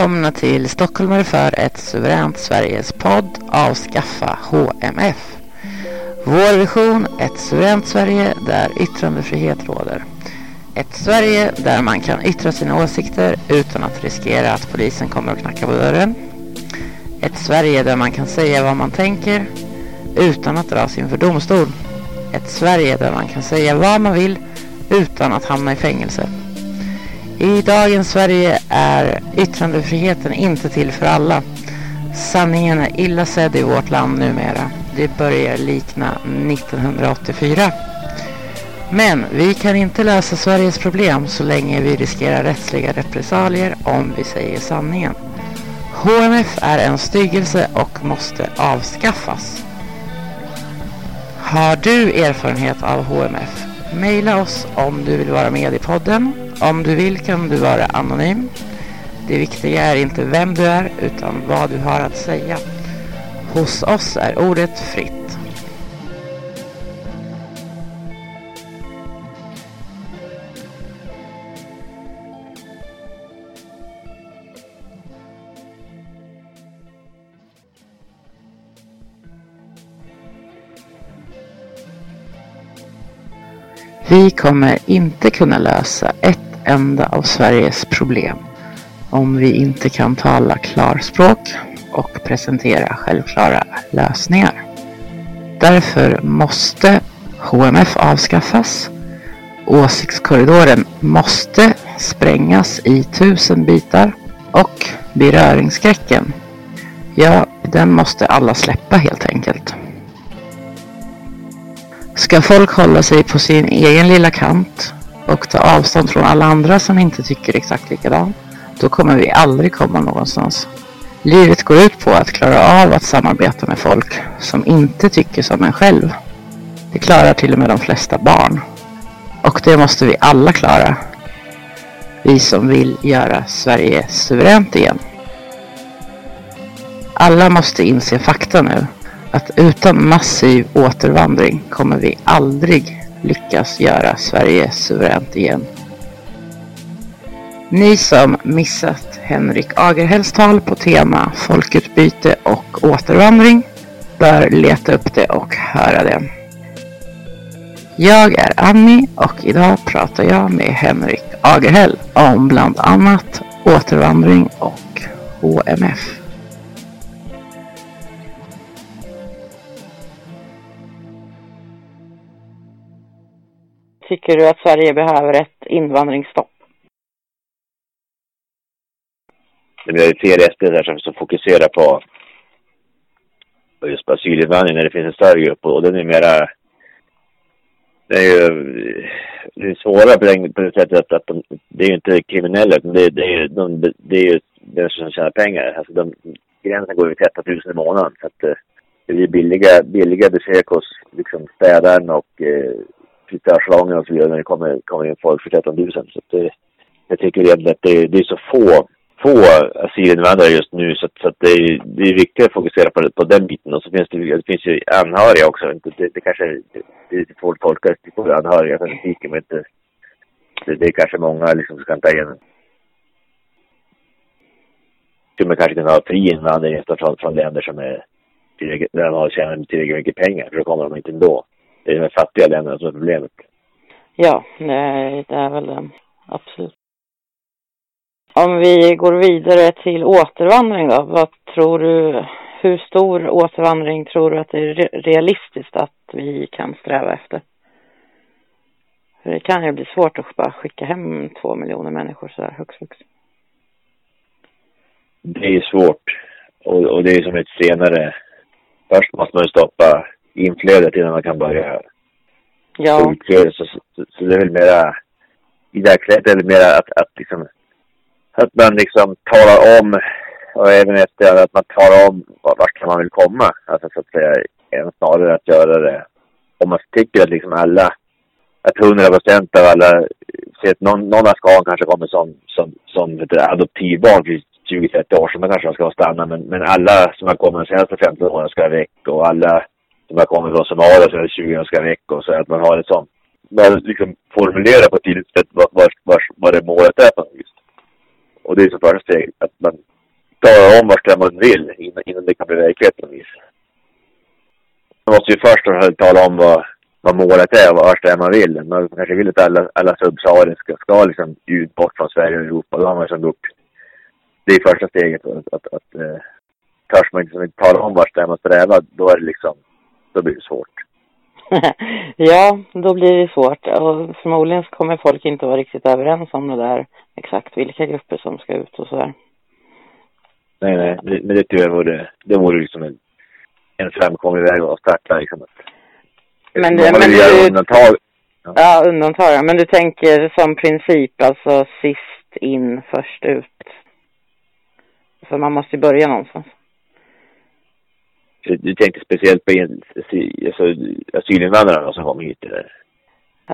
Välkomna till Stockholmare för ett suveränt Sveriges podd Avskaffa HMF. Vår vision, ett suveränt Sverige där yttrandefrihet råder. Ett Sverige där man kan yttra sina åsikter utan att riskera att polisen kommer och knackar på dörren. Ett Sverige där man kan säga vad man tänker utan att dras inför domstol. Ett Sverige där man kan säga vad man vill utan att hamna i fängelse. I dagens Sverige är yttrandefriheten inte till för alla. Sanningen är illa sedd i vårt land numera. Det börjar likna 1984. Men vi kan inte lösa Sveriges problem så länge vi riskerar rättsliga repressalier om vi säger sanningen. HMF är en styggelse och måste avskaffas. Har du erfarenhet av HMF? Maila oss om du vill vara med i podden. Om du vill kan du vara anonym. Det viktiga är inte vem du är utan vad du har att säga. Hos oss är ordet fritt. Vi kommer inte kunna lösa ett enda av Sveriges problem om vi inte kan tala klarspråk och presentera självklara lösningar. Därför måste HMF avskaffas. Åsiktskorridoren måste sprängas i tusen bitar och beröringsskräcken, ja, den måste alla släppa helt enkelt. Ska folk hålla sig på sin egen lilla kant och ta avstånd från alla andra som inte tycker exakt likadant, då kommer vi aldrig komma någonstans. Livet går ut på att klara av att samarbeta med folk som inte tycker som en själv. Det klarar till och med de flesta barn. Och det måste vi alla klara. Vi som vill göra Sverige suveränt igen. Alla måste inse fakta nu. Att utan massiv återvandring kommer vi aldrig lyckas göra Sverige suveränt igen. Ni som missat Henrik Agerhälls tal på tema folkutbyte och återvandring bör leta upp det och höra det. Jag är Annie och idag pratar jag med Henrik Agerhäll om bland annat återvandring och HMF. Tycker du att Sverige behöver ett invandringsstopp? Det blir fel SD där som, fokuserar på just på asylinvandring när det finns en större grupp och den är mera det är ju det är svårare på det, på det sättet att, att de, det är ju inte kriminella utan det, det, är, de, det är ju människor som tjänar pengar. Alltså de, gränsen går ju 13 000 i månaden så att eh, det blir billiga, billiga besök hos liksom städaren och eh, frisörssalongen och så vidare när det kommer, kommer in folk för 13 000. Så det, jag tycker egentligen att det, det är så få få asylinvandrare just nu så, så att det, är, det är viktigt att fokusera på, på den biten. Och så finns det, det finns ju anhöriga också. Det, det kanske det, det är lite svårt att tolka på anhöriga statistiken men inte, det, det är kanske många liksom som kan ta igen. Skulle man kanske kunna ha fri invandring från, från länder som är tillräckligt, där man tjänar tillräckligt mycket pengar för då kommer de inte ändå. Det är de fattiga länderna som är problemet. Ja, det är väl det. Absolut. Om vi går vidare till återvandring då, vad tror du, hur stor återvandring tror du att det är realistiskt att vi kan sträva efter? För det kan ju bli svårt att bara skicka hem två miljoner människor sådär högst flux. Det är svårt. Och, och det är som ett senare... Först måste man stoppa inflödet innan man kan börja ja. utflödet. Så, så, så, det är väl mera... I dagsläget är det mera att, att liksom att man liksom talar om, och även efter att man talar om vart man vill komma. Alltså så att säga, än snarare att göra det. Om man tycker att liksom alla, att hundra procent av alla, ser att någon, någon av skadan kanske kommer som, som, som adoptivbarn för 20-30 år sedan, kanske de ska stanna. Men, men alla som har kommit de senaste 15 åren ska väck och alla som har kommit från Somalia de 20 åren ska och så att man har en sån, man liksom formulerar på ett tydligt sätt vad, vad, vad, vad det målet är på något vis. Och det är så första steget, att man talar om vart man vill innan, innan det kan bli verklighet på något vis. Man måste ju först tala om vad, vad målet är och vart det är man vill. Man kanske vill att alla, alla subsahariska ska, ska liksom ut bort från Sverige och Europa. Då har man liksom gjort... Det är första steget. Att, att, att eh, törs man liksom inte tala om vart det är man strävar, då är det liksom... Då blir det svårt. ja, då blir det svårt. Och förmodligen kommer folk inte vara riktigt överens om det där exakt vilka grupper som ska ut och sådär. Nej, nej, men det tror jag vore, det vore liksom en, en framkomlig väg att starta liksom. Men, det, men du, undantag. Ja. ja, undantag. Men du tänker som princip, alltså sist in, först ut. För man måste ju börja någonstans. Du tänkte speciellt på alltså, asylinvandrarna som kom hit eller?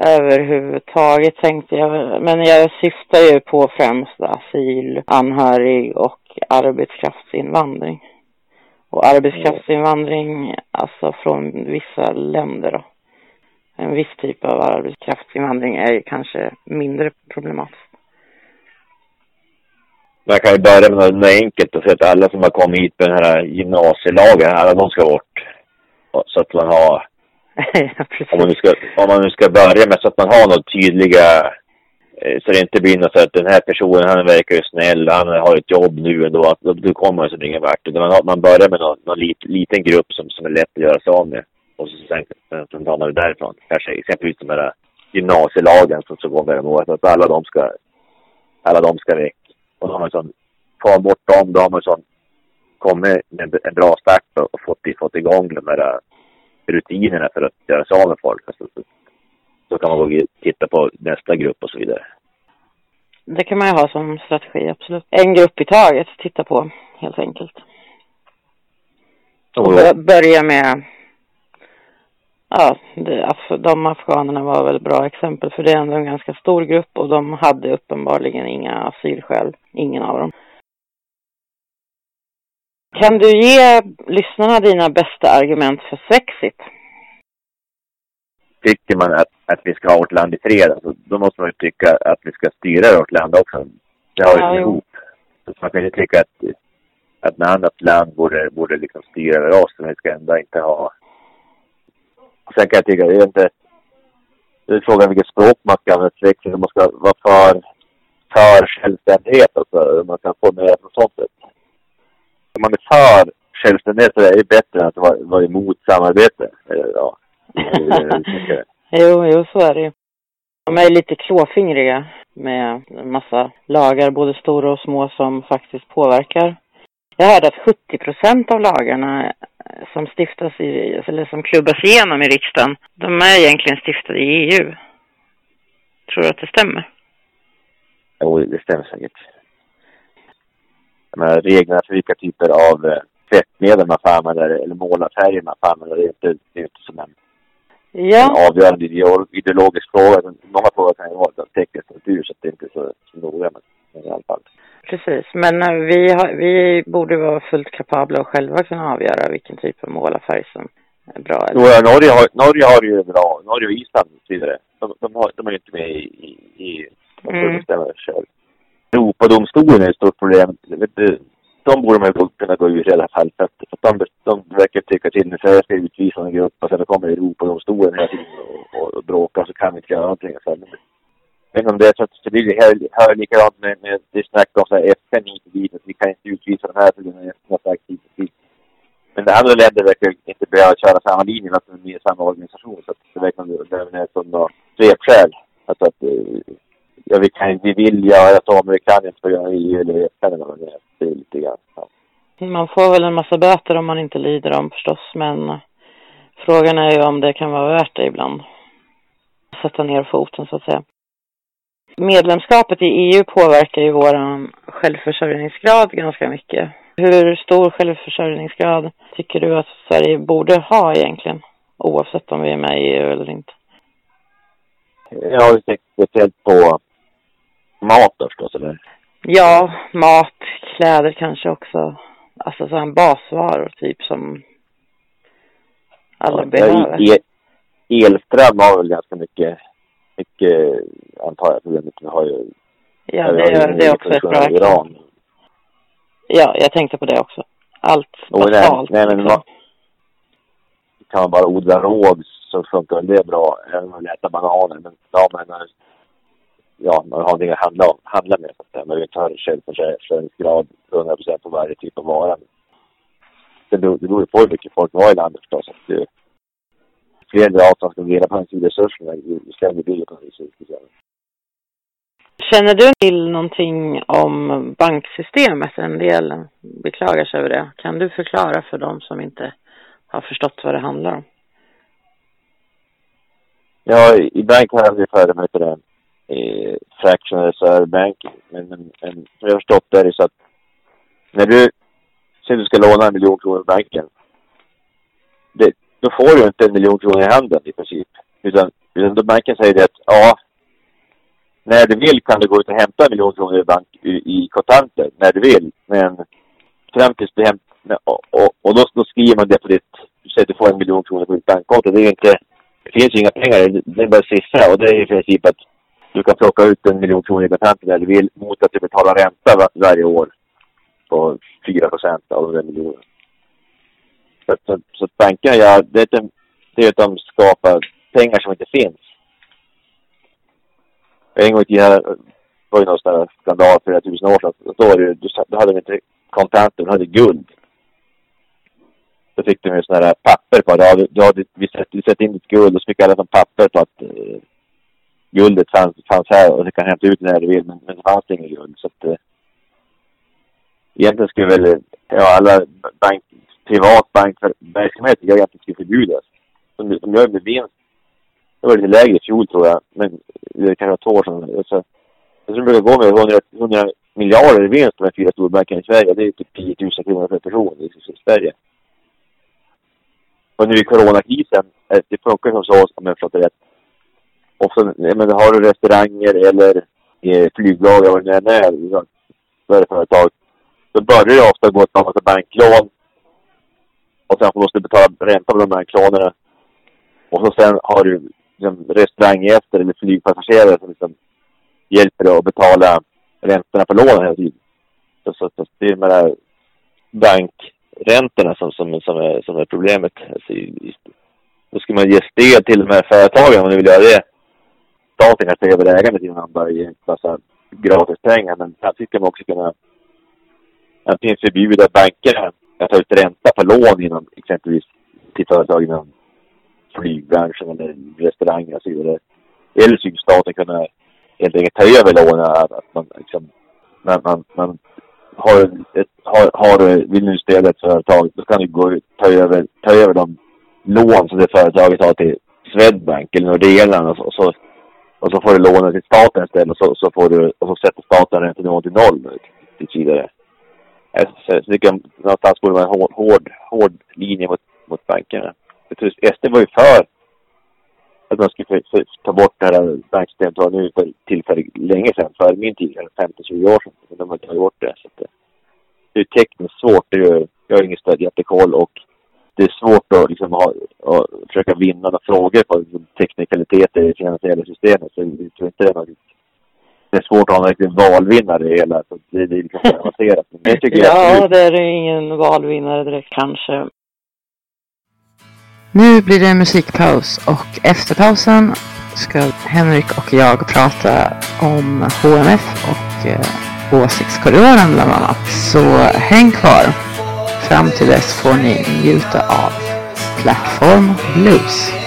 överhuvudtaget tänkte jag. Men jag syftar ju på främst asyl, anhörig och arbetskraftsinvandring. Och arbetskraftsinvandring, alltså från vissa länder då. En viss typ av arbetskraftsinvandring är ju kanske mindre problematisk. Man kan ju börja med något enkelt och säga att alla som har kommit hit med den här gymnasielagen, alla de ska bort. Så att man har om, man nu ska, om man nu ska börja med så att man har några tydliga eh, så det inte blir något så att den här personen, han verkar ju snäll, han har ett jobb nu ändå, att då kommer man så ingen vart. Man, man börjar med någon, någon lit, liten grupp som, som är lätt att göra sig av med. Och så sen, sen tar man det därifrån. Kanske exempelvis de här gymnasielagen som så går med målet att alla de ska, alla de ska väck. Och då har man sån, man bort dem, då har man sån kommit med en bra start och, och fått, fått igång de här rutinerna för att göra sig av med folk. Alltså, så, så kan man gå och titta på nästa grupp och så vidare. det kan man ju ha som strategi, absolut. En grupp i taget, titta på helt enkelt. Och bör, börja med, ja, det, de afghanerna var väl bra exempel för det är ändå en ganska stor grupp och de hade uppenbarligen inga asylskäl, ingen av dem. Kan du ge lyssnarna dina bästa argument för Svexit? Tycker man att, att vi ska ha vårt land i fred, alltså, då måste man ju tycka att vi ska styra vårt land också. Det har ju ja, ihop. Så man kan ju tycka att, att ett annat land borde, borde liksom styra över oss, men vi ska ändå inte ha... Sen kan jag tycka, det är inte... Det är frågan vilket språk man ska använda Om man ska vara för, för självständighet, alltså man kan få med på sånt sätt om man är för självständighet så är det bättre än att vara, vara emot samarbete. Ja. jo, jo, så är det ju. De är lite klåfingriga med en massa lagar, både stora och små, som faktiskt påverkar. Jag hörde att 70 procent av lagarna som stiftas i, eller som klubbas igenom i riksdagen, de är egentligen stiftade i EU. Tror du att det stämmer? Jo, det stämmer säkert menar, reglerna för vilka typer av eh, tvättmedel man får använda eller målarfärger man får använda. Det är inte, det är inte som en, ja. en avgörande ideologisk fråga. Många frågor kan ju vara teknisk natur så det är inte så, så noga. I alla fall. Precis, men eh, vi, har, vi borde vara fullt kapabla och själva kunna avgöra vilken typ av målarfärg som är bra. Eller? Jo, Norge har, Norge har ju bra, Norge och Island och så vidare. De, de, har, de är ju inte med i, i, i de får mm. bestämma själv. Europadomstolen är ett stort problem. De borde man kunna gå ur i alla fall. För att de, de verkar tycka till nu, jag ska utvisa en grupp och sen kommer Europadomstolen hela tiden och, och, och bråkar så kan vi inte göra någonting. Så, men, inte om det är så att det blir här, likadant med, med det snack om FN hit och dit, att vi kan inte utvisa de här för den FN har sagt hit. Men de andra länder verkar inte behöva köra samma linje, att de är med i samma organisation. Så att det verkar vara som något svepskäl. Alltså att eh, ja, vi, kan, vi vill göra så, men vi kan inte på grund av EU eller FN. Men det är lite grann. Ja. Man får väl en massa böter om man inte lider dem förstås, men eh, frågan är ju om det kan vara värt det ibland. Sätta ner foten så att säga. Medlemskapet i EU påverkar ju vår självförsörjningsgrad ganska mycket. Hur stor självförsörjningsgrad tycker du att Sverige borde ha egentligen? Oavsett om vi är med i EU eller inte. Jag har tänkt speciellt på mat förstås, eller? Ja, mat, kläder kanske också. Alltså sådana basvaror typ som alla ja, behöver. E elström har väl ganska mycket, mycket antar jag, problemet. Vi har ju... Ja, det, är, det är också ett bra Iran. Ja, jag tänkte på det också. Allt basalt. Nej, nej, men liksom. kan man bara odla råg så funkar det bra. Även om man äter bananer. Men ja, men ja, man har någonting att handla, handla med. Så att säga. Man vill ha självförsörjningsgrad 100 procent på varje typ av vara. Det beror, det beror ju på hur mycket folk har i landet förstås. Det, fler grad som ska dela på naturresurserna, ju sämre blir det på något Känner du till någonting om banksystemet? En del beklagar sig över det. Kan du förklara för dem som inte har förstått vad det handlar om? Ja, i bank har ungefär, vad heter det, eh, fractional reserve banking. Men, men, men som jag har förstått det är det så att när du säger du ska låna en miljon kronor i banken. Det, då får du inte en miljon kronor i handen i princip. Utan, utan då banken säger det att ja, när du vill kan du gå ut och hämta en miljon kronor i, bank, i, i kontanter. När du vill. Men fram tills du hämtar, och, och, och då, då skriver man det på ditt, du säger att du får en miljon kronor på ditt bankkonto. Det är inte, det finns ju inga pengar, det är bara siffra. Och det är i princip att du kan plocka ut en miljon kronor i kontanter när du vill mot att du betalar ränta varje år på 4 procent av den miljonen. Så, så, så bankerna gör, det är, inte, det är att de skapar pengar som inte finns. En gång i tiden var det någon sån här skandal för tusen år sedan. Då, var det, då hade de inte kontanter, de hade guld. Då fick de ju sådana här papper på det. Du hade, vi sätter in ditt guld och så fick alla som papper på att eh, guldet fanns, fanns här och du kan hämta ut det när du vill, men, men det fanns inget guld. Så att, eh, egentligen skulle väl ja, alla bank, privat bankverksamhet tycker jag egentligen skulle förbjudas. Som, som gör med vinst. Det var lite lägre i fjol tror jag, men det kanske var två år sedan. Så, Jag tror det brukar gå med 100, 100 miljarder i vinst de här fyra storbankerna i Sverige. Det är typ 10 000 kronor per person i Sverige. Och nu i coronakrisen, eh, det funkar som så, om jag förstått det rätt. Och så, men har du restauranger eller eh, flygbolag eller vad det än är, större företag, då börjar det ofta gå ett massa banklån. Och sen måste du betala ränta på de banklånen. Och så sen har du liksom, restauranggäster eller flygpassagerare som liksom hjälper dig att betala räntorna på lånen hela tiden. Så, så, så det är de här bankräntorna som, som, som, är, som är problemet. Alltså, då ska man ge stöd till de här företagen om man vill göra det. Staten kanske ta över ägandet innan man börjar ge en massa gratis pengar. Men samtidigt ska man också kunna antingen förbjuda bankerna jag tar ut ränta på lån inom exempelvis till företag inom flygbranschen eller restauranger och så vidare. Eller skulle staten kunna helt enkelt ta över lånen. Att man liksom, när man, man har, ett, har, har, vill nu stödja ett företag, då kan du gå ta över, ta över de lån som det företaget har till Swedbank eller Nordea och, och så och så får du låna till staten istället och så, så får du, och så sätter staten räntenivån till noll tills vidare. Jag tycker någonstans borde vara en hård, hård, hård linje mot, mot bankerna. SD var ju för att man skulle ta bort det här banksystemet var nu för tillfälligt länge sedan, för min tid, 50-20 år sedan. Men de har tagit bort det. Så att, det är tekniskt svårt. Det är, jag har ingen stöd, jättekoll och det är svårt att, liksom, ha, att försöka vinna några frågor på teknikaliteter i det finansiella systemet. Så jag tror inte det är något det är svårt att ha en riktig valvinnare i hela. Så det, det är liksom avancerat. Men jag tycker ja, jag... det är ingen valvinnare direkt kanske. Nu blir det musikpaus och efter pausen ska Henrik och jag prata om HMF och eh, åsiktskorridoren bland annat. Så häng kvar. Fram till dess får ni njuta av Plattform Blues.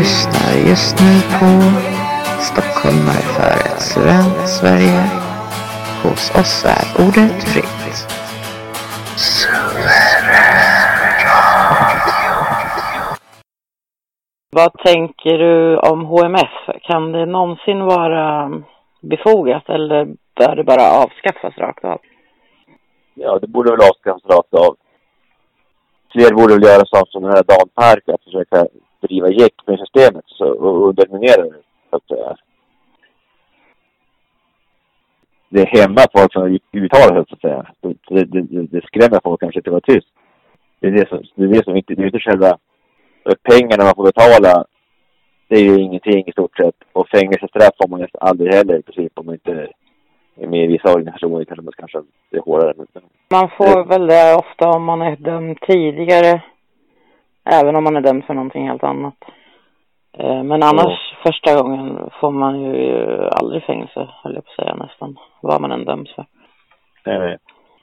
Lyssnar just nu på Stockholmare för ett student Sverige. Hos oss är ordet fritt. vad tänker du om HMF? Kan det någonsin vara befogat eller bör det bara avskaffas rakt av? Ja, det borde väl avskaffas rakt av. Fler borde väl göra sånt som den här Dan Park, att försöka driva gäck med systemet så, och underminera det. Så att, äh, det hämmar folk från att uttala sig, så att säga. Det, det, det, det skrämmer folk kanske till att vara tyst. Det är det som, det är det som inte, det är inte själva pengarna man får betala. Det är ju ingenting i stort sett. Och fängelsestraff får man nästan aldrig heller i princip om man inte är med i vissa organisationer kanske man kanske det är hårdare. Man får väl det ofta om man är dömd tidigare. Även om man är dömd för någonting helt annat. Eh, men annars mm. första gången får man ju aldrig fängelse, höll jag på att säga nästan. Vad man än döms för. Nej,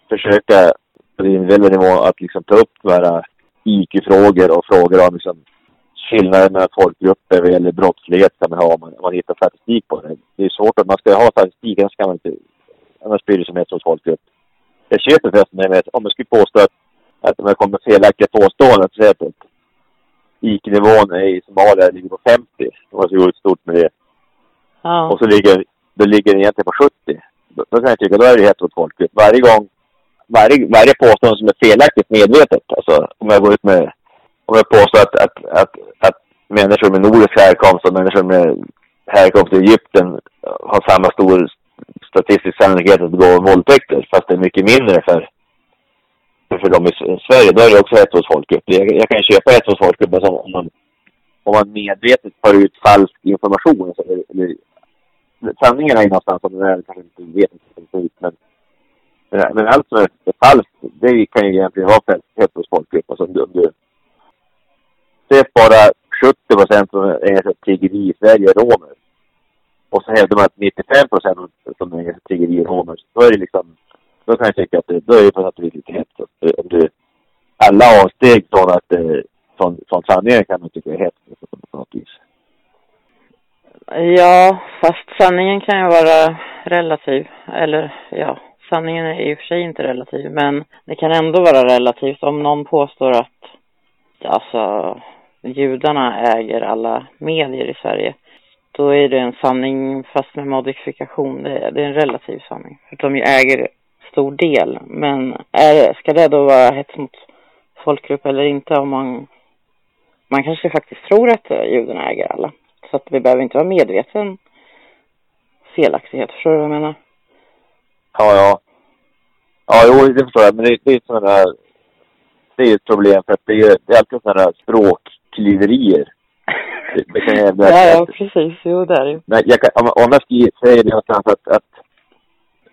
försöka på individuell nivå att liksom ta upp de här IQ-frågor och frågor om liksom skillnader mellan folkgrupper vad gäller brottslighet kan man ha om man, om man hittar statistik på det. Det är svårt att man ska ha statistik, annars kan man inte, annars blir det som hets mot folkgrupp. Jag köper förresten med om man skulle påstå att, att jag kommer med felaktiga påståenden, så att IQ-nivån i Somalia ligger på 50. De har så gjort stort med det. Ja. Och så ligger, då ligger den egentligen på 70. Då, då kan jag tycka, då är det hets mot folkgrupp. Varje gång varje, varje påstående som är felaktigt medvetet. Alltså om jag går ut med, om jag påstår att, att, att, att människor med nordisk härkomst och människor med härkomst i Egypten har samma stor statistisk sannolikhet att begå våldtäkter, fast det är mycket mindre för, för dem i Sverige. Då är det också ett hos folkgrupp. Jag, jag kan köpa ett hos folkgrupp men om man, om man medvetet tar ut falsk information. så, eller, eller, sanningen är någonstans, alltså, som den är kanske inte vet inte, men men allt som är falskt, det kan ju egentligen vara fälthet hos folkgrupp. Alltså, du, du, det är bara 70 procent som ägnar sig åt tiggeri i Sverige är romer. Och så hävdar man att 95 procent som ägnar sig åt tiggeri är romer. Då är det liksom, då kan jag tycka att det, då är det på något vis lite hett. Om du, alla avsteg från att, eh, från, från sanningen kan man tycka är hett på något vis. Ja, fast sanningen kan ju vara relativ. Eller ja, sanningen är i och för sig inte relativ, men det kan ändå vara relativt om någon påstår att alltså judarna äger alla medier i Sverige. Då är det en sanning fast med modifikation. Det är, det är en relativ sanning. För de äger stor del. Men är, ska det då vara hets mot folkgrupp eller inte om man man kanske faktiskt tror att judarna äger alla. Så att vi behöver inte vara medveten felaktighet. Förstår du vad jag menar? Ja, ja. Ja, jo, det förstår jag. Men det, det är sådana där... Det är ett problem för att det är, det är alltid sådana där språkklyverier. Det kan jag ja, ja, precis. Jo, det är det jag kan, om, om jag skriver, säger det någonstans att, att,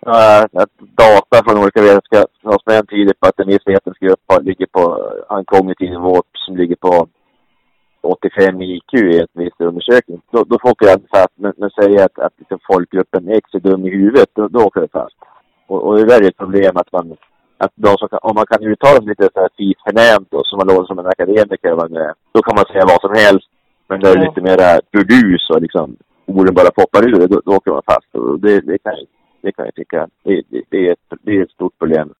att data från olika vetenskapsmän tyder på att en viss vetenskap ligger på en kognitiv nivå som ligger på 85 IQ i en viss undersökning. Då, då får jag fast. Men, men säger att, att liksom folkgruppen X är dum i huvudet, då, då åker det fast. Och, och det där är ett problem att man, att de som om man kan uttala sig lite så här fint förnämt och som man låter som en akademiker, man, då kan man säga vad som helst. Men när det är lite mera burdus och liksom orden bara poppar ur, då, då åker man fast. Och det, det, kan, det kan jag tycka, det, det, det, är ett, det är ett stort problem.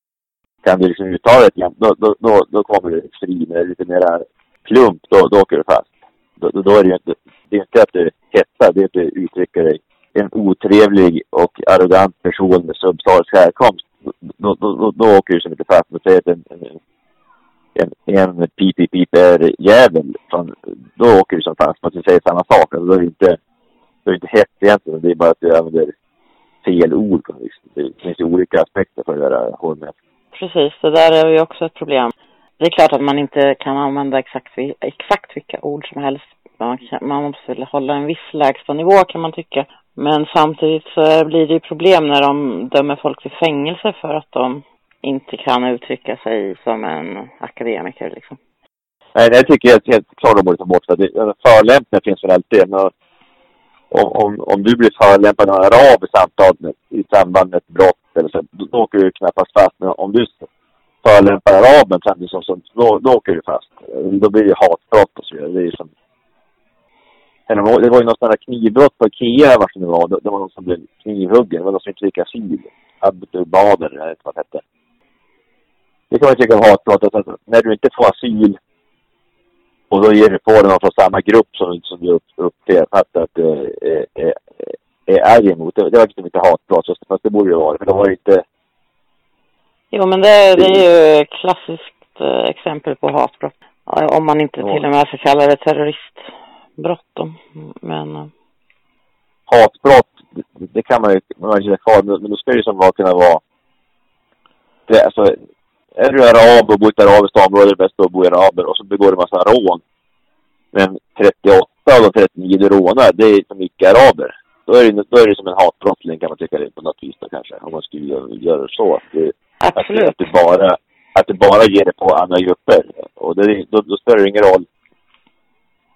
Kan du liksom uttala det då, då, då, då kommer du fri med lite mera plump, då, då åker du fast. Då, då är det ju inte, det är inte att du hetsar, det är att du uttrycker dig en otrevlig och arrogant person med subsaharisk härkomst, då, då, då, då åker du som inte fast. Men säg att en, en, en, en pipi-piper-jävel, då åker du som fast. Men du säger samma sak. Alltså, då är det inte, då är det inte hett egentligen. Det är bara att du använder fel ord. Det finns ju olika aspekter för det där HMF. Precis, det där är ju också ett problem. Det är klart att man inte kan använda exakt, exakt vilka ord som helst. Man, kan, man måste väl hålla en viss lägstanivå kan man tycka. Men samtidigt så blir det ju problem när de dömer folk till fängelse för att de inte kan uttrycka sig som en akademiker liksom. Nej, det tycker jag helt klart de borde ta bort. Förolämpningar finns väl alltid. Men om, om, om du blir förolämpad av en arab i samtal i samband med ett brott eller så, då, då åker du knappast fast. Men om du förolämpar araben samtidigt som, då, då åker du fast. Då blir det hatbrott och så vidare. Det är som det var ju något sånt där knivbrott på Ikea, vart det nu var. Det var någon som blev knivhuggen. Det var någon som inte fick asyl. Abdu Bader, eller vad det hette. Det kan man tycka är hatbrott. Alltså, när du inte får asyl och då ger du på den från samma grupp som, som du uppfattar att du är, är, är arg emot. Det, det var liksom inte hatbrott, fast det borde det vara. Men det var inte... Jo, men det, det är ju klassiskt eh, exempel på hatbrott. Om man inte till och med ska kalla det terroristbrott då. Men... Eh. Hatbrott, det, det kan man ju man ju kvar, men då ska det ju som bara kunna vara... Det, alltså, är du arab och bor i ett arabiskt område är det bäst att bo i araber och så begår du massa rån. Men 38 av de 39 du rånar, det är som icke-araber. Då är, det, då är det som en hatbrottsling kan man tycka det på något vis då kanske. Om man skulle göra, så. Att, det, Absolut. Att, att, du bara, att du bara ger det på andra grupper. Och det, då, då spelar det ingen roll.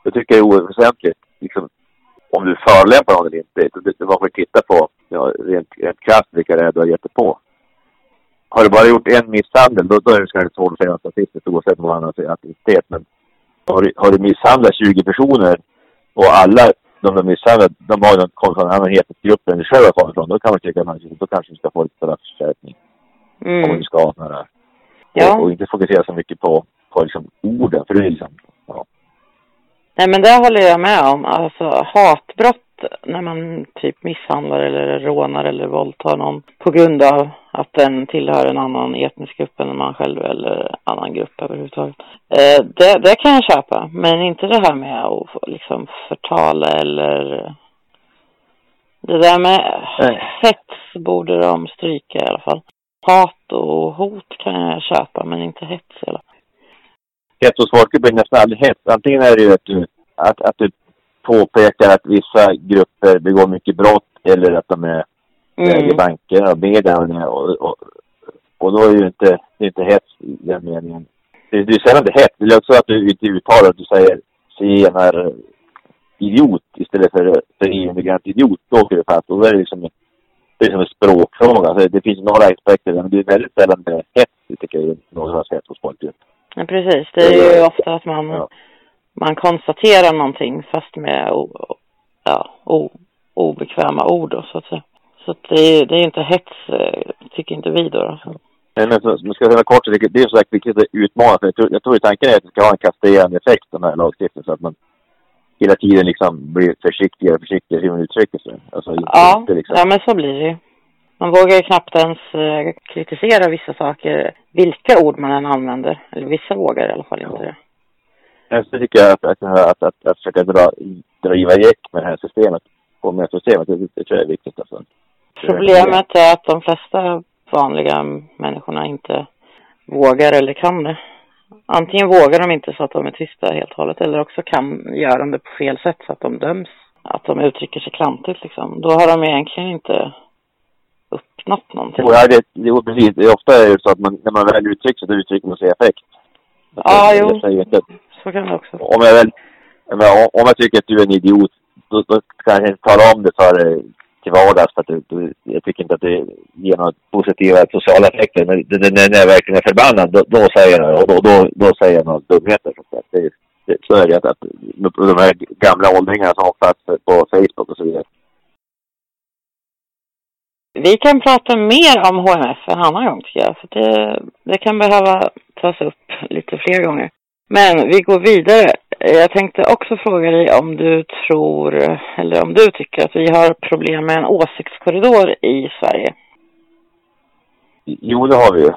Jag tycker det är oväsentligt. Liksom, om du förolämpar någon eller inte. Det, det, man får titta på ja, rent, rent krasst vilka det är du har gett dig på. Har du bara gjort en misshandel, då, då är det kanske svårt att säga statistiskt oavsett vad han har för aktivitet. Men har du, har du misshandlat 20 personer och alla de du misshandlat, de har någon kommit från en annan etnisk än du själv har kommit från, då kan man tycka att då kanske du ska få lite straffskärpning. Mm. Om du ska ha några. Ja. Och, och, inte fokusera så mycket på, på liksom orden, för det är liksom, ja. Nej men det håller jag med om. Alltså hatbrott när man typ misshandlar eller rånar eller våldtar någon på grund av att den tillhör en annan etnisk grupp än man själv eller annan grupp överhuvudtaget. Eh, det, det kan jag köpa, men inte det här med att liksom förtala eller det där med Nej. hets borde de stryka i alla fall. Hat och hot kan jag köpa, men inte hets i alla fall. Hets hos folket blir nästan aldrig hets. Antingen är det ju att du, att, att du påpekar att vissa grupper begår mycket brott eller att de är mm. äger banker och media och, och, och då är det ju inte, det är inte hets i den meningen. Det, det är sällan det är hets. Det är också att du inte uttalar att du säger zigenare idiot istället för, för EU-migrant idiot. Då åker det fast. Och då är det liksom det är som en språkfråga. Alltså, det finns några aspekter men det är väldigt sällan det är hets, tycker jag, någon har sett hos folk. Ja, precis. Det är ju ofta att man ja man konstaterar någonting fast med o, ja, o, obekväma ord då, så att säga. Så att det, är, det är inte hets, eh, tycker inte vi då. Men man ska säga kort, det är så viktigt att utmana. För jag, tror, jag tror tanken är att det ska ha en kastrerande effekt, den här lagstiftningen, så att man hela tiden liksom blir försiktigare och försiktigare hur man uttrycker sig. Alltså, ja, inte liksom. ja, men så blir det ju. Man vågar ju knappt ens eh, kritisera vissa saker, vilka ord man än använder. Eller vissa vågar i alla fall inte det. Jag tycker jag att, att, att, att, att försöka dra, driva gäck med det här systemet, på med systemet, det, det tror jag är viktigt alltså. Problemet är att de flesta vanliga människorna inte vågar eller kan det. Antingen vågar de inte så att de är tysta helt och hållet eller också kan göra de det på fel sätt så att de döms. Att de uttrycker sig klantigt liksom. Då har de egentligen inte uppnått någonting. Jo, ja, det, jo precis. Det är ofta är det så att man, när man väl uttrycker sig, då uttrycker man sig effekt. Ja, jo. Så kan det också. Om jag, väl, om jag tycker att du är en idiot, då, då kan jag inte tala om det för dig till vardags. För att du, du, jag tycker inte att det ger några positiva sociala effekter. Men det, det, när jag verkligen är förbannad, då, då säger jag och då, då, då säger jag några dumheter. Så, att det, det, så är det att, att de här gamla åldringarna som har på Facebook och så vidare. Vi kan prata mer om HMF en annan gång tycker jag. För det, det kan behöva tas upp lite fler gånger. Men vi går vidare. Jag tänkte också fråga dig om du tror, eller om du tycker att vi har problem med en åsiktskorridor i Sverige? Jo, det har vi ju.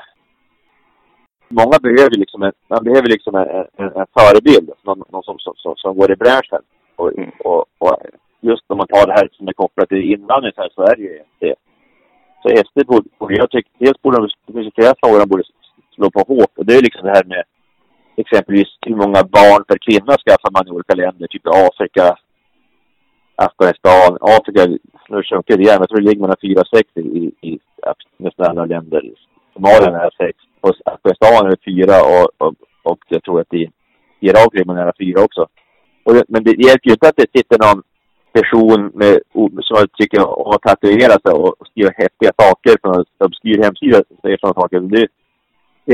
Många behöver liksom en, man behöver liksom en, en, en förebild, någon, någon som, som, som, som, går i bräschen. Och, mm. och, och, just om man tar det här som är kopplat till invandring här, så är det ju det. Så SD borde, jag tycker, dels borde de, det flera frågor de borde slå på hårt. Och det är liksom det här med exempelvis hur många barn per kvinna skaffar man i olika länder, typ Afrika, Afghanistan, Afrika, nu sjunker det igen, jag tror det ligger mellan 4 och 6 i, i, i nästan alla länder. Somalia är 6, och Afghanistan är 4 och, och, och jag tror att i Irak ligger man nära 4 också. Och men det hjälper ju inte att det sitter någon person med, som jag tycker har tatuerat sig och skriver häftiga saker på en obskyr hemsida säger sådana saker. Det,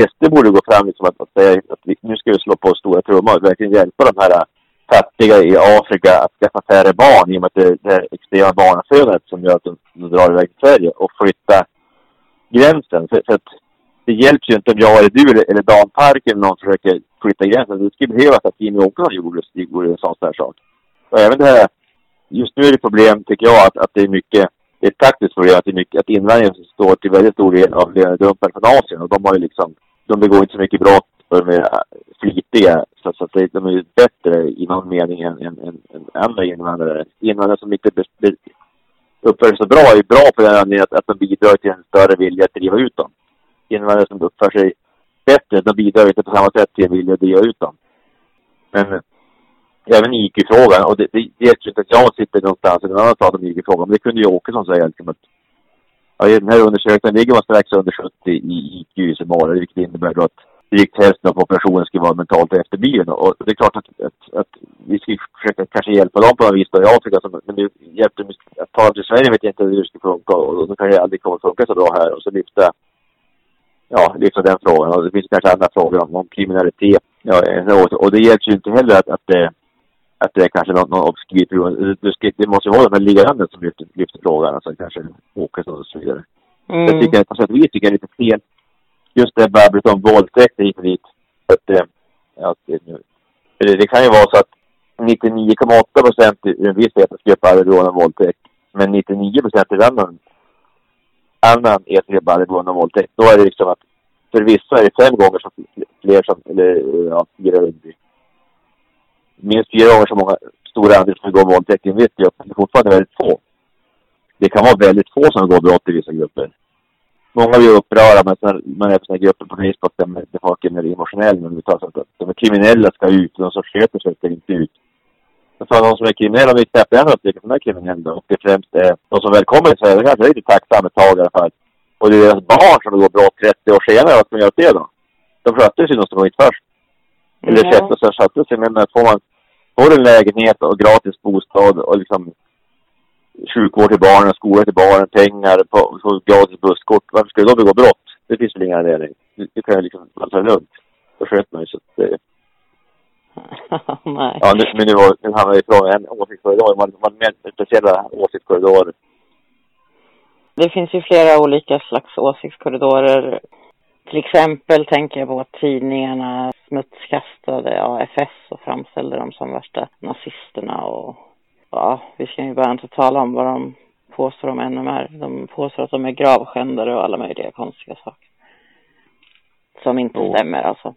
SD borde gå fram liksom att, att säga att vi, nu ska vi slå på stora trummor och verkligen hjälpa de här äh, fattiga i Afrika att skaffa färre barn i och med att det, det är extrema barnafödandet som gör att de, de drar iväg till Sverige och flytta gränsen. För, för att det hjälps ju inte om jag eller du eller, eller Dan Park eller någon försöker flytta gränsen. Det skulle behövas att Jimmy Åkesson gjorde, gjorde en sån här sak. Och även det här, just nu är det problem tycker jag att, att det är mycket, det är ett praktiskt problem att det är mycket, att invandringen står till väldigt stor del av lönedumpen från Asien och de har ju liksom, de begår inte så mycket brott för de är flitiga. Så, så att de är ju bättre i någon mening än, än, än, än andra invandrare. Invandrare som inte be, be, uppför sig så bra är bra på den anledningen att, att de bidrar till en större vilja att driva ut dem. Invandrare som uppför sig bättre, de bidrar inte på samma sätt till en vilja att driva ut dem. Men även IQ-frågan, och det, det, det hjälper inte att jag sitter någonstans i någon annan stad om IQ-frågan, men det kunde ju Åkesson säga liksom att ja, i den här undersökningen ligger man strax under 70 i IQ i Somalia, vilket innebär då att drygt hälften av populationen skulle vara mentalt efterbliven. Och det är klart att, att, att, vi ska försöka kanske hjälpa dem på något vis då i Afrika. Men det hjälpte att ta dem till Sverige vet jag inte hur det skulle funka. Och då kan det aldrig komma att funka så bra här. Och så lyfta, ja, lyfta den frågan. Och det finns kanske andra frågor om, om kriminalitet. Ja, eh, och det hjälps ju inte heller att, att det att det är kanske någon, någon obskyr det, det måste ju vara de här liggande som lyfter, lyfter frågan, alltså kanske Åkesson och så vidare. Mm. Jag tycker, på sätt och vis tycker jag är lite fel just det babblet om våldtäkt hit och dit. Att, eh, ja, det, det, det kan ju vara så att 99,8 procent i en viss vetenskap hade rån våldtäkt. Men 99 procent i en annan, annan etnisk hade rån våldtäkt. Då är det liksom att för vissa är det fem gånger så fler som, eller ja, fyra under. Minst fyra gånger så många stora andel som begår våldtäkt i en viss grupp. Det är fortfarande väldigt få. Det kan vara väldigt få som begår brott i vissa grupper många blir upprörda men sen man är på sådana grupper på Facebook där, folk är mer emotionella. Men tar så att de kriminella ska ut de som sköter sig ska inte ut. Men för de som är kriminella, om vi släpper en upptäcker som är kriminella och det främst är de som väl kommer till Sverige, kanske är lite tacksamma ett tag i alla fall. Och det är deras barn som begår brott 30 år senare, vad ska man göra det då? De skötte sig som kom hit först. Eller mm. sig, skötte sig. Men får man, får en lägenhet och gratis bostad och liksom sjukvård till barnen, skola till barnen, pengar, på, på gratis busskort. Varför skulle de begå brott? Det finns väl ingen anledning. Det kan ju liksom vara så lugnt. Då sköt man ju så att det... Nej. Ja, nu, men nu, var, nu hamnar vi ifrån en åsiktskorridor. Man, man med speciella åsiktskorridorer. Det finns ju flera olika slags åsiktskorridorer. Till exempel tänker jag på tidningarna smutskastade AFS och framställde dem som värsta nazisterna och ja, vi ska ju bara inte tala om vad de påstår om NMR. De påstår att de är gravskändare och alla möjliga konstiga saker. Som inte oh. stämmer alltså.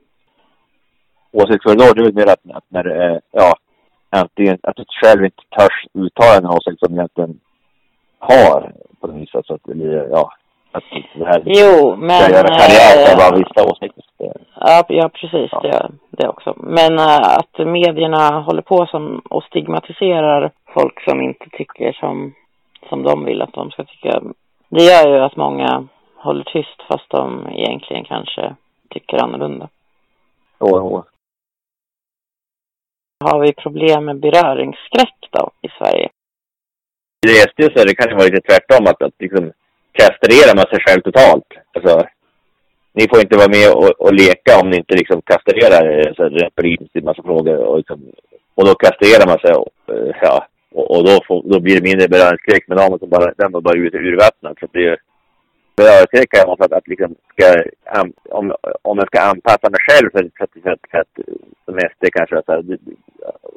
Åsiktskorridor, det är väl mer att, att när det är, ja, antingen att du själv inte törs uttala en åsikt som egentligen har på något vis. Så att det blir, ja, att det här jo, men... Ska göra karriär på bara vissa åsikter. Ja, ja precis. Ja. Det, det också. Men äh, att medierna håller på som och stigmatiserar folk som inte tycker som, som de vill att de ska tycka. Det gör ju att många håller tyst fast de egentligen kanske tycker annorlunda. Jo, jo. Har vi problem med beröringsskräck då i Sverige? I SD så det kan det vara lite tvärtom att, att liksom kastrerar man sig själv totalt. Alltså, ni får inte vara med och, och leka om ni inte liksom kastrerar så retorikt i massa frågor. Och, liksom, och då kastrerar man sig. Och, eh, ja, och, och då, får, då blir det mindre beröringsskräck. Men då bara, den var bara ute urvattnad. Så det, beröringsskräck kan vara för att, att liksom ska, om, om jag ska anpassa mig själv för, för, för, för, för att som SD kanske, så här,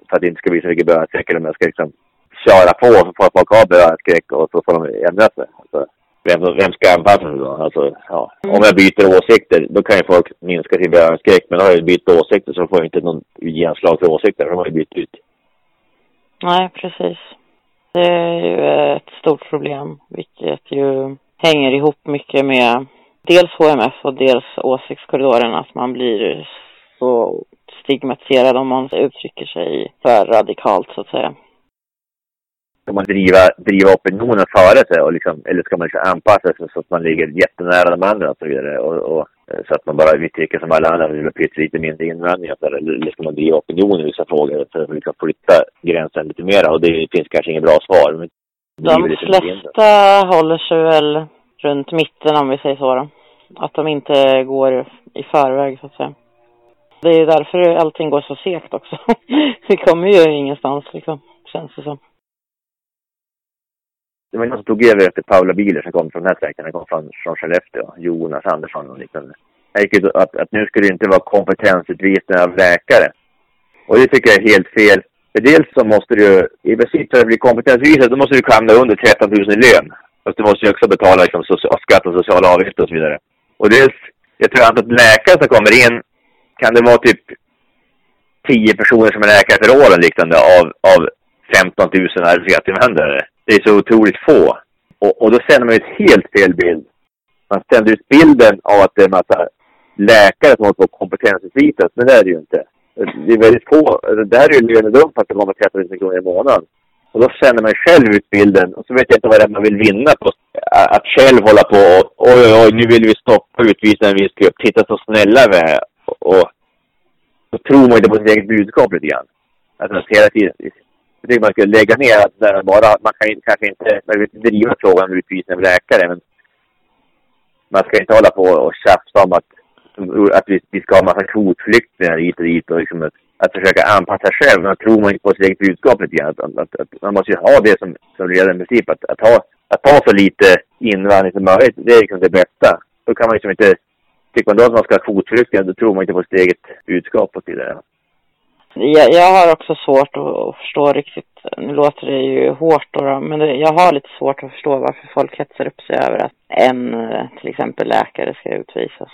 för att det inte ska bli så mycket beröringsskräck. Eller om jag ska liksom köra på så får folk ha beröringsskräck och så får de ändra sig. Vem, vem ska anpassa sig då? Alltså, ja. Mm. Om jag byter åsikter, då kan ju folk minska sin beröringsskräck. Men har jag bytt åsikter så får jag inte någon genslag för åsikter. De har ju bytt ut. Nej, precis. Det är ju ett stort problem, vilket ju hänger ihop mycket med dels HMF och dels åsiktskorridoren, att man blir så stigmatiserad om man uttrycker sig för radikalt, så att säga. Ska man driva, driva opinionen före sig och liksom, eller ska man liksom anpassa sig så att man ligger jättenära de andra och så vidare? Och, och så att man bara, vi tycker som alla andra, vi vill lite mindre invandring eller, ska man driva opinion i vissa frågor för att liksom flytta gränsen lite mera? Och det finns kanske inget bra svar. Men de flesta håller sig väl runt mitten om vi säger så då. Att de inte går i förväg så att säga. Det är därför allting går så segt också. vi kommer ju ingenstans liksom, känns det som det var någon som tog över efter Paula Biler som kom från den här sträckan. Han kom från, från Skellefteå. Jonas Andersson och liknande. Att, gick ut att, att nu skulle det inte vara kompetensutvisning av läkare. Och det tycker jag är helt fel. För dels så måste du i princip för att bli kompetensutvisad, då måste du hamna under 13 000 i lön. Fast du måste ju också betala liksom, social, skatt och sociala avgifter och så vidare. Och dels, jag tror att läkare som kommer in, kan det vara typ 10 personer som är läkare per år eller liknande av, av 15 000 arbetskraftsinvandrare. Det är så otroligt få. Och, och då sänder man ett helt fel bild. Man sänder ut bilden av att det är en massa läkare som håller på att kompetensutvisas, men det är det ju inte. Det är väldigt få. Det här är ju lönedump att det kommer 30 000 kronor i månaden. Och då sänder man själv ut bilden och så vet jag inte vad det är man vill vinna på. Att själv hålla på och oj, oj, oj, nu vill vi stoppa utvisa en viss grupp. Titta så snälla vi är. Och, och så tror man inte på sitt eget budskap lite grann. Att man hela tiden. Jag tycker man skulle lägga ner att där bara, man kan kanske inte, man vill inte driva frågan om utvisning av läkare, men man ska inte hålla på och tjafsa om att, att vi, vi ska ha massa kvotflyktingar hit och dit och liksom att, att försöka anpassa sig själv. Man tror man inte på sitt eget budskap lite grann. Att, att, att, man måste ju ha det som, som ledande princip. Att, att, ha, att ha så lite invandring som möjligt, det är liksom det bästa. Då kan man liksom inte Tycker man då att man ska ha kvotflyktingar, då tror man inte på sitt eget budskap och så vidare. Jag, jag har också svårt att förstå riktigt, nu låter det ju hårt då, men det, jag har lite svårt att förstå varför folk hetsar upp sig över att en, till exempel läkare, ska utvisas.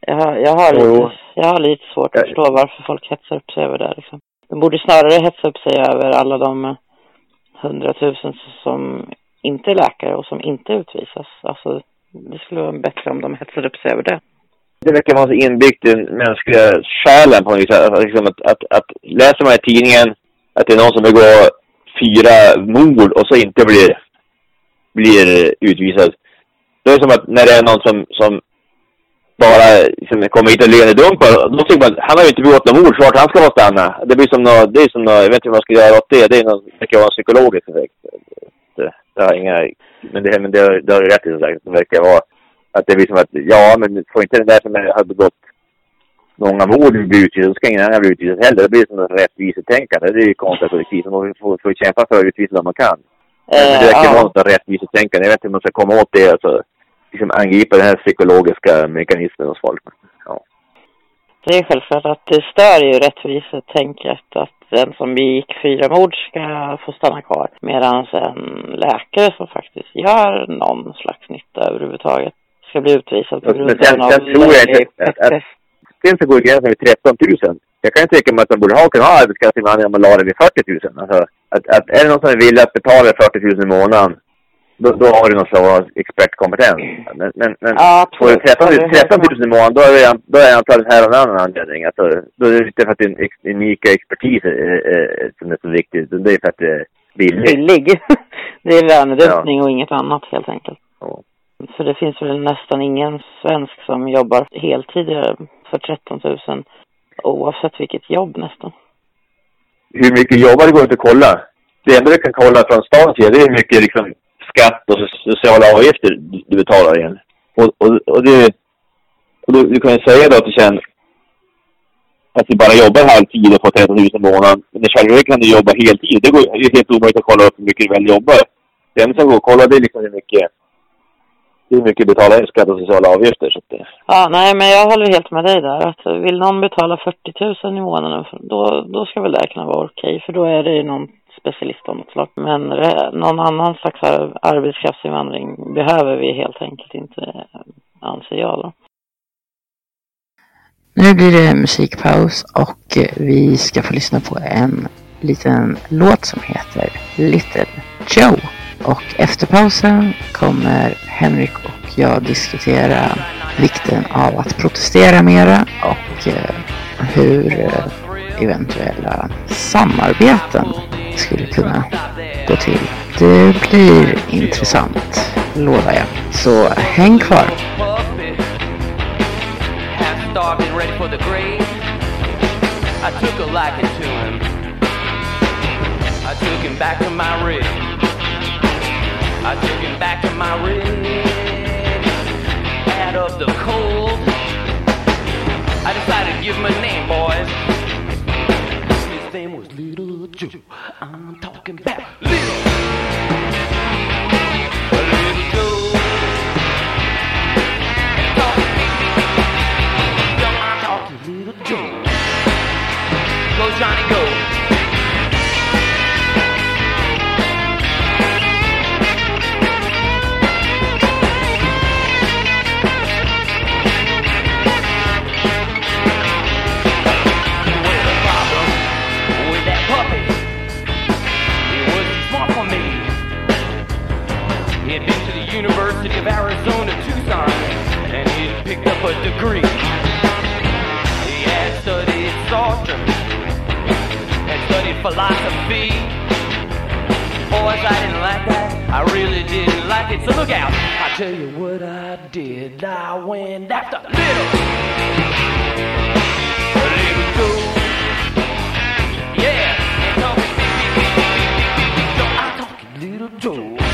Jag har, jag har, lite, jag har lite svårt att förstå varför folk hetsar upp sig över det liksom. De borde snarare hetsa upp sig över alla de hundratusen som inte är läkare och som inte utvisas. Alltså, det skulle vara bättre om de hetsade upp sig över det. Det verkar vara så inbyggt i den mänskliga själen på något vis. Att, liksom att, att, att läser man i tidningen att det är någon som begår fyra mord och så inte blir, blir utvisad. Då är det som att när det är någon som, som bara liksom, kommer hit och lönedumpar, då tycker man att han har ju inte begått något mord, så han ska få stanna. Det blir som något, det är som något, jag vet inte vad man ska göra åt det. Det är något, det kan vara en psykologisk effekt. Det, det har inga men det, men det, det har du rätt i som sagt. Det verkar vara att det blir som att, ja men får inte den där som har begått många mord bli utvisad, då ska ingen annan bli utvisad heller. Det blir som ett rättvisetänkande. Det är ju kontraproduktivt. Man får, får kämpa för att utvisa vad man kan. Men det verkar vara något rättvisetänkande. Jag vet inte hur man ska komma åt det. Alltså, liksom angripa den här psykologiska mekanismen hos folk. Ja. Det är självklart att det stör ju rättvisetänket att den som begick fyra mord ska få stanna kvar. Medan en läkare som faktiskt gör någon slags nytta överhuvudtaget ska bli utvisad på grund sen, av... Sen tror jag inte att, att, att sen så går gränsen vid 13 000. Jag kan tänka mig att de borde ha, kunna ha arbetskraftsinvandring om man la det vid 40 000. Alltså, att, att är det någon som är villig att betala 40 000 i månaden då, då har du någon slags expertkompetens. Men, men, men ja, får du 13, 13 000 i månaden, då är, det, då är antalet här av en annan anledning. Alltså, då är det inte för att din unika expertis är, är, som är så viktig, utan det är för att det är billigt. Billig. det är lönedumpning ja. och inget annat helt enkelt. Ja. För det finns väl nästan ingen svensk som jobbar heltid eh, för 13 000 oavsett vilket jobb nästan. Hur mycket jobbar det går inte att kolla. Det enda du kan kolla från statens sida det är hur mycket liksom, skatt och sociala avgifter du betalar igen. Och, och, och, det, och du, du kan ju säga då att du känner att du bara jobbar halvtid och får 13 000 i månaden. Men i själva verket kan du jobba heltid. Det går, det är helt omöjligt att kolla upp hur mycket du väl jobbar. Det enda som går att kolla det är liksom hur mycket hur mycket betalar in skatt och sociala avgifter. Så att, ja, nej, men jag håller helt med dig där. Att vill någon betala 40 000 i månaden, då, då ska väl det kunna vara okej. För då är det någon specialist av något slag. Men någon annan slags arbetskraftsinvandring behöver vi helt enkelt inte, anser jag då. Nu blir det musikpaus och vi ska få lyssna på en liten låt som heter Little Joe. Och efter pausen kommer Henrik och jag diskutera vikten av att protestera mera och eh, hur eh, eventuella samarbeten skulle kunna gå till. Det blir intressant, lovar jag. Så häng kvar! I took a liking to him. I took him back to my rig. I took him back to my rig. Out of the cold. I decided to give him a name, boys. His name was Little Joe. I'm talking about University of Arizona, Tucson, and he picked up a degree. He had studied sorcery, had studied philosophy. Boys, I didn't like that. I really didn't like it. So look out. I tell you what I did. I went after little. Little Joe. Yeah. And little Joe.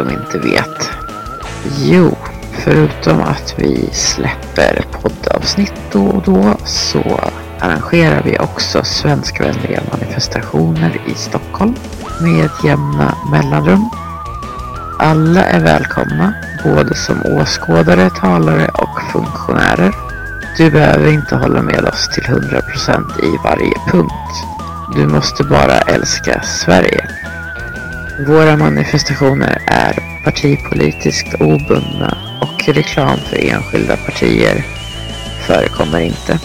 Som inte vet. Jo, förutom att vi släpper poddavsnitt då och då så arrangerar vi också svenskvänliga manifestationer i Stockholm med jämna mellanrum. Alla är välkomna, både som åskådare, talare och funktionärer. Du behöver inte hålla med oss till 100% i varje punkt. Du måste bara älska Sverige. Våra manifestationer är partipolitiskt obundna och reklam för enskilda partier förekommer inte.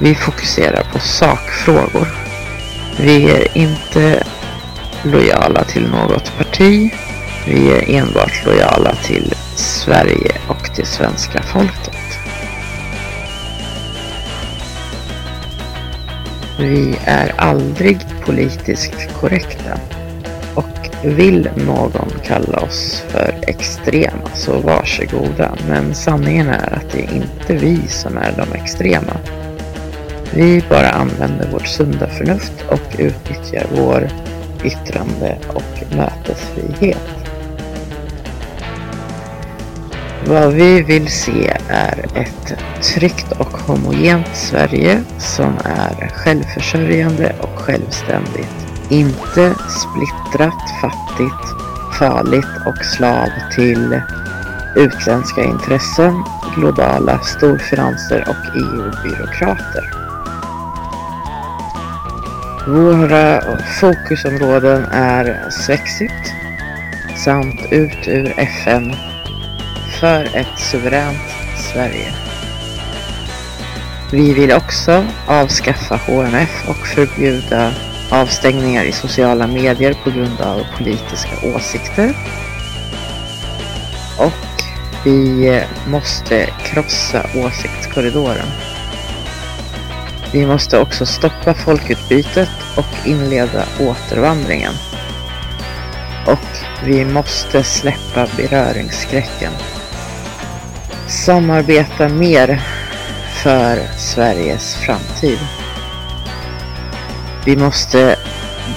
Vi fokuserar på sakfrågor. Vi är inte lojala till något parti. Vi är enbart lojala till Sverige och till svenska folket. Vi är aldrig politiskt korrekta. Vill någon kalla oss för extrema så varsågoda. Men sanningen är att det är inte vi som är de extrema. Vi bara använder vårt sunda förnuft och utnyttjar vår yttrande och mötesfrihet. Vad vi vill se är ett tryggt och homogent Sverige som är självförsörjande och självständigt. Inte splittrat, fattigt, farligt och slav till utländska intressen, globala storfinanser och EU-byråkrater. Våra fokusområden är Svexit samt ut ur FN för ett suveränt Sverige. Vi vill också avskaffa HMF och förbjuda avstängningar i sociala medier på grund av politiska åsikter. Och vi eh, måste krossa åsiktskorridoren. Vi måste också stoppa folkutbytet och inleda återvandringen. Och vi måste släppa beröringsskräcken. Samarbeta mer för Sveriges framtid. Vi måste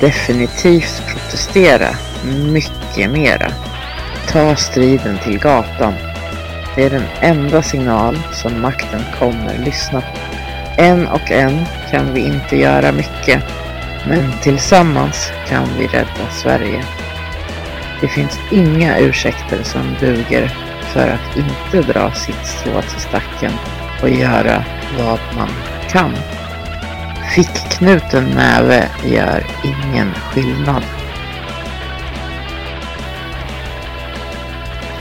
definitivt protestera mycket mera. Ta striden till gatan. Det är den enda signal som makten kommer lyssna på. En och en kan vi inte göra mycket, men tillsammans kan vi rädda Sverige. Det finns inga ursäkter som duger för att inte dra sitt strå till stacken och göra vad man kan. Fickknuten näve gör ingen skillnad.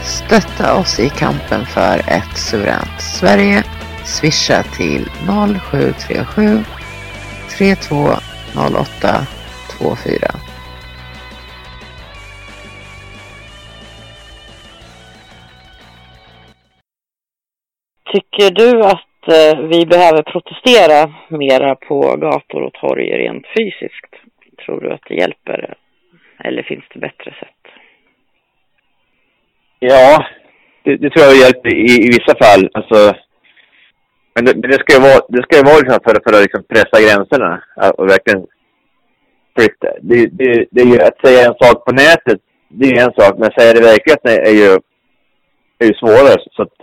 Stötta oss i kampen för ett suveränt Sverige. Swisha till 0737 3208 24. Tycker du att eh, vi behöver protestera mera på gator och torg rent fysiskt? Tror du att det hjälper? Eller finns det bättre sätt? Ja, det, det tror jag hjälper i, i vissa fall. Alltså, men det, men det ska ju vara, det ska ju vara liksom för, för att liksom pressa gränserna och verkligen flytta. Det, det, det är ju att säga en sak på nätet, det är en sak, men att säga det i verkligheten är ju, är ju svårare. Så att,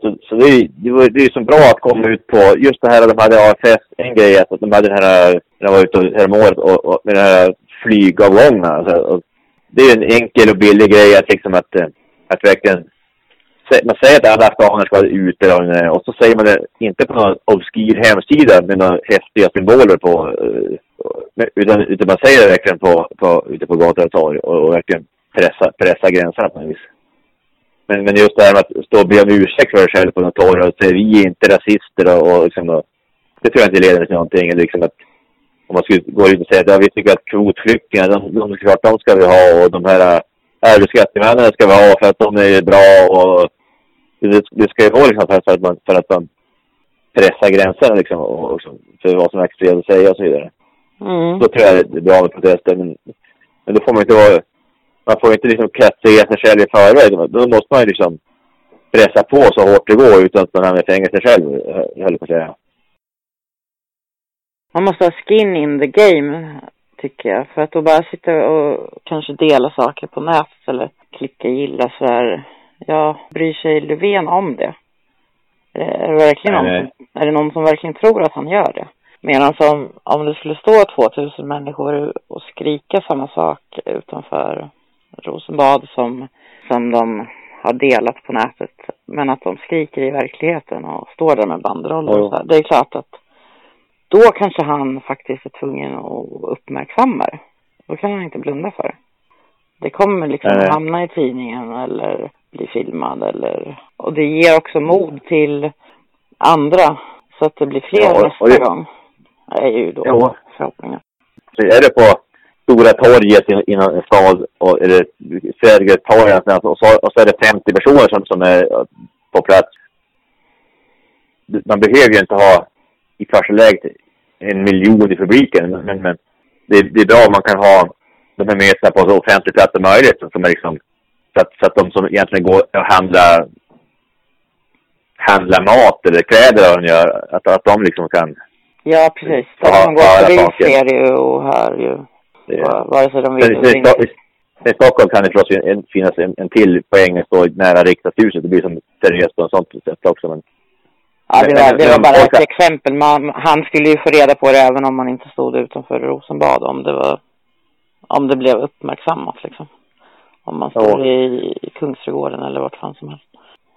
så, så det, är, det, var, det är ju så bra att komma ut på, just det här att de hade AFS, en grej att de hade den här, när de var ute häromåret och, och med den här flygavgångarna. Alltså, det är en enkel och billig grej att liksom att, eh, att verkligen man säger att alla afghaner ska vara ute eh, och så säger man det inte på någon obskyr hemsida med några häftiga symboler på. Eh, utan, utan man säger det verkligen på, på, ute på gator och torg och, och verkligen pressa, pressa gränserna på något vis. Men, men just det här med att stå och be om ursäkt för sig själv på något torg och säga vi är inte rasister och, och liksom, och, det tror jag inte leder till någonting. Liksom att, om man skulle gå ut och säga att ja, vi tycker att kvotflyktingar, de, de, klart de ska vi ha och de här arbetskraftsinvandrarna ska vi ha för att de är bra och det, det ska ju vara liksom för, att man, för att man pressar gränserna liksom och, och för vad som är accepterat att säga och så vidare. Mm. Då tror jag det är bra med protester. Men, men då får man inte vara, man får inte liksom kastrera sig själv i förväg. Då måste man ju liksom pressa på så hårt det går utan att man hamnar i fängelse själv, höll på att säga. Man måste ha skin in the game, tycker jag. För att då bara sitta och kanske dela saker på nätet eller klicka gilla så här Ja, bryr sig Löfven om det? Är det, verkligen någon, som, är det någon som verkligen tror att han gör det? Medan om, om det skulle stå 2000 människor och skrika samma sak utanför Rosenbad som, som de har delat på nätet, men att de skriker i verkligheten och står där med banderoller och så Det är klart att då kanske han faktiskt är tvungen att uppmärksamma det. Då kan han inte blunda för det. Det kommer liksom att hamna i tidningen eller bli filmad eller... Och det ger också mod till andra så att det blir fler ja, nästa det... gång. Det är ju då ja. förhoppningen. Så är det på Stora torget i en stad, och, eller Sergeltorget och, så, och så är det 50 personer som, som är på plats. Man behöver ju inte ha i första läget en miljon i publiken, men, men det, det är bra om man kan ha de här mötena på så offentlig plats som möjligt som är liksom så att, så att de som egentligen går och handlar, handlar mat eller kläder och gör, att, att de liksom kan... Ja, precis. De som går förbi ser ju och hör ju. Vare sig de vill eller inte. I Stockholm kan det förstås finnas en, en till poäng att stå nära riksdagshuset. Det blir som seriöst på en sånt sätt också. Men, ja, det var, det var bara ett exempel. Man, han skulle ju få reda på det även om man inte stod utanför Rosenbad. Om det var, om det blev uppmärksammat liksom. Om man står ja. i, i Kungsträdgården eller vart fan som helst.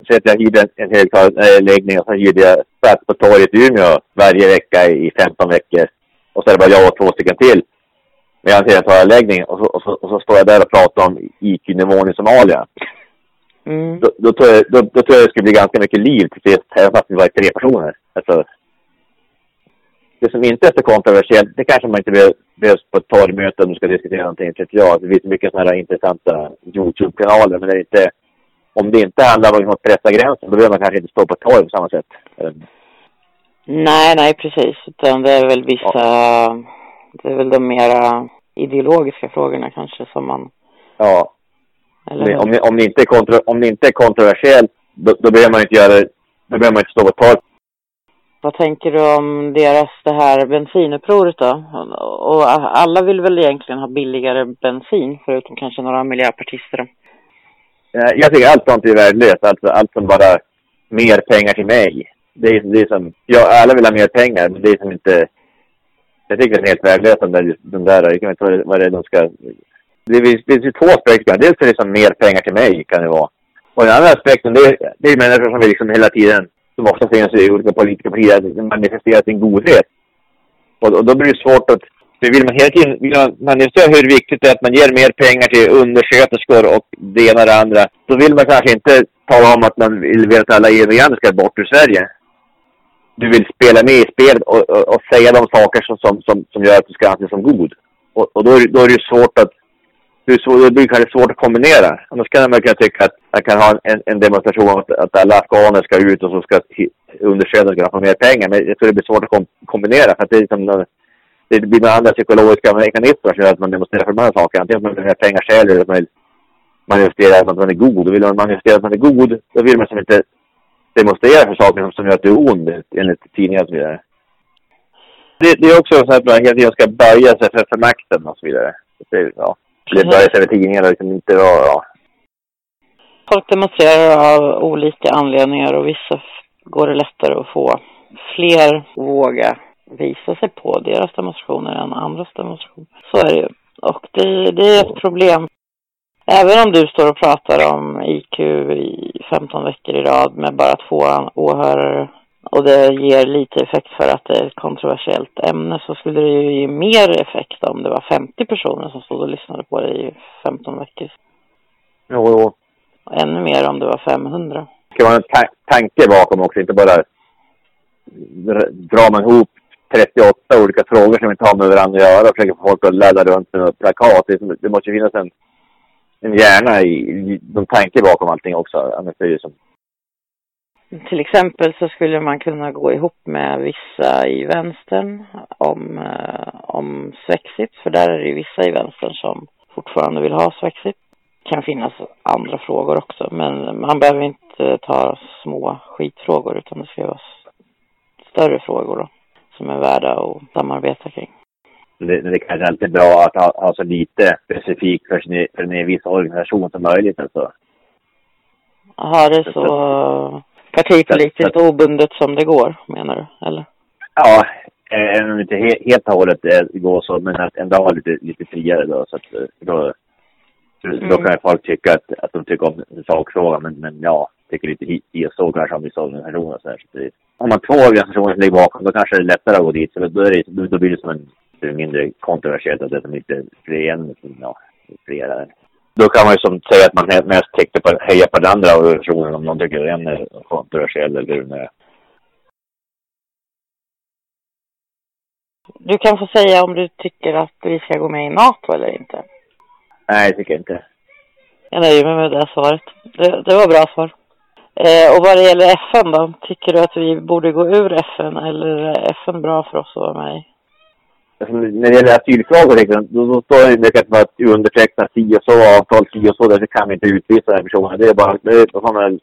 Så att jag hyrde en, en högtalarläggning och så hyrde jag plats på torget i Umeå varje vecka i 15 veckor. Och så är det bara jag och två stycken till med en högtalarläggning. Och så, och, så, och så står jag där och pratar om IQ-nivån i Somalia. Mm. Då, då, tror jag, då, då tror jag det skulle bli ganska mycket liv till sist, även fast vi var tre personer. Alltså, det som inte är så kontroversiellt, det kanske man inte behövs på ett torgmöte om du ska diskutera någonting, tycker jag. Det finns mycket sådana här intressanta YouTube-kanaler, men det är inte... Om det inte handlar om att pressa gränsen, då behöver man kanske inte stå på torg på samma sätt. Nej, nej precis. Utan det är väl vissa... Ja. Det är väl de mera ideologiska frågorna kanske som man... Ja. Eller om, om, det inte är kontro, om det inte är kontroversiellt, då, då behöver man inte göra... Då behöver man inte stå på torg Vad tänker du om deras det här bensinupproret då? Och alla vill väl egentligen ha billigare bensin förutom kanske några miljöpartister. Eh, jag tycker allt sånt är värdelöst. Alltså, allt som bara mer pengar till mig. Det är, det är som, ja, alla vill ha mer pengar, men det är som inte... Jag tycker den är helt vägledande den där, där jag kan inte vad, det är de ska... Det finns, det finns två aspekter. Dels är det liksom mer pengar till mig, kan det vara. Och den andra aspekten, det är, det är människor som vill liksom hela tiden som ofta finns i olika politiska partier, liksom manifesterar sin godhet. Och, och då blir det svårt att... Vill man hela tiden vill man manifestera hur viktigt det är att man ger mer pengar till undersköterskor och det ena och det andra, då vill man kanske inte tala om att man vill att alla immigranter ska bort ur Sverige. Du vill spela med i spelet och, och, och säga de saker som, som, som, som gör att du ska anses som god. Och, och då, då är det ju svårt att det, så, det blir kanske svårt att kombinera. Annars kan man kunna tycka att man kan ha en, en demonstration att, att alla afghaner ska ut och så ska undersköterskorna få mer pengar. Men jag tror det blir svårt att kom, kombinera. För att det, är liksom, det blir några andra psykologiska mekanismer som gör att man demonstrerar för de här sakerna. Antingen att man vill ha pengar själv eller att man vill manifestera att man är god. Och vill man manifestera att man är god, då vill man som inte demonstrera för saker som, gör att du är ond, enligt tidningar och så vidare. Det, det är också så att man hela tiden ska böja sig för, för makten och så vidare. Det, ja. Det börjar sig med tidningar och liksom inte vara, ja. Folk demonstrerar av olika anledningar och vissa går det lättare att få fler våga visa sig på deras demonstrationer än andras demonstrationer. Så är det ju. Och det, det är ett problem. Även om du står och pratar om IQ i 15 veckor i rad med bara två åhörare och det ger lite effekt för att det är ett kontroversiellt ämne så skulle det ju ge mer effekt om det var 50 personer som stod och lyssnade på det i 15 veckor. Jo, jo. Och ännu mer om det var 500. Det ska vara en ta tanke bakom också, inte bara drar man ihop 38 olika frågor som inte har med varandra att göra och försöker få folk att ladda runt med plakat. Det, måste finnas en, en hjärna i, i de tanke bakom allting också. Annars är det som till exempel så skulle man kunna gå ihop med vissa i vänstern om, eh, om Svexit, för där är det ju vissa i vänstern som fortfarande vill ha Svexit. Det kan finnas andra frågor också, men man behöver inte ta små skitfrågor utan det ska vara större frågor då, som är värda att samarbeta kring. Det, det kanske alltid är bra att ha, ha så lite specifikt för, sin, för en viss organisation som möjligt. Alltså. Har det så partipolitiskt obundet som det går, menar du? Eller? Ja, även om inte he helt och hållet går så, men att ändå ha lite, lite friare då. Så att, eh, då, mm. då kan folk tycka att, att de tycker om sakfrågan, men, men ja, tycker lite i och så kanske om vissa organisationer. Så här, så det, om man två organisationer som ligger bakom, då kanske det är lättare att gå dit. Så då, är det, då blir det som en det mindre kontroversiellt att det som inte är en, ja, flera då kan man ju som säga att man mest täckte på, hejar på den andra organisationen om någon tycker den är kontroversiell eller hur det Du kan få säga om du tycker att vi ska gå med i NATO eller inte. Nej, det tycker jag inte. Jag nöjer mig med det svaret. Det, det var bra svar. Eh, och vad det gäller FN då? Tycker du att vi borde gå ur FN eller är FN bra för oss att vara med i? Alltså, när det gäller asylfrågor, liksom, då, då står det mycket att underteckna si och så avtal, si och så, därför kan vi inte utvisa den personen. Det är bara, det är, då får man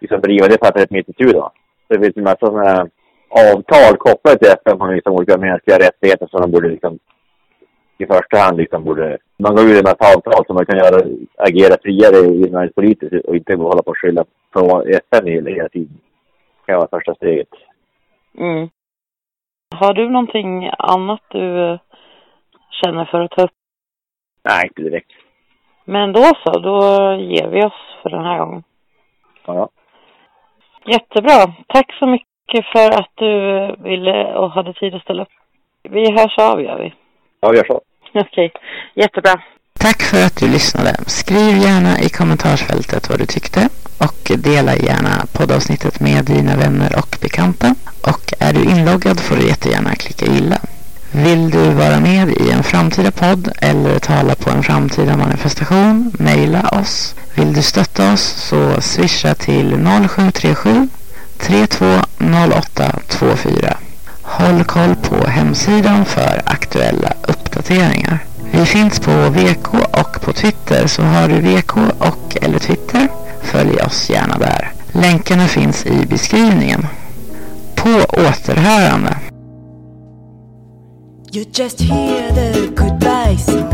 liksom driva det pappret mitt itu då. Det finns en massa sådana avtal kopplade till FN på liksom olika mänskliga rättigheter som de borde liksom i första hand liksom borde, man går ur med ett avtal så man kan göra, agera friare inrikespolitiskt och inte hålla på och skylla på FN hela tiden. Det kan vara första steget. Mm. Har du någonting annat du eh, känner för att ta upp? Nej, inte direkt. Men då så, då ger vi oss för den här gången. Ja. Jättebra. Tack så mycket för att du ville och hade tid att ställa upp. Vi hörs av, gör vi. Ja, vi hörs av. Okej, okay. jättebra. Tack för att du lyssnade. Skriv gärna i kommentarsfältet vad du tyckte och dela gärna poddavsnittet med dina vänner och bekanta. Och är du inloggad får du jättegärna klicka gilla. Vill du vara med i en framtida podd eller tala på en framtida manifestation? Mejla oss. Vill du stötta oss så swisha till 0737 320824. Håll koll på hemsidan för aktuella uppdateringar. Vi finns på VK och på Twitter så har du VK och eller Twitter, Följ oss gärna där. Länkarna finns i beskrivningen. På återhörande! You just hear the goodbyes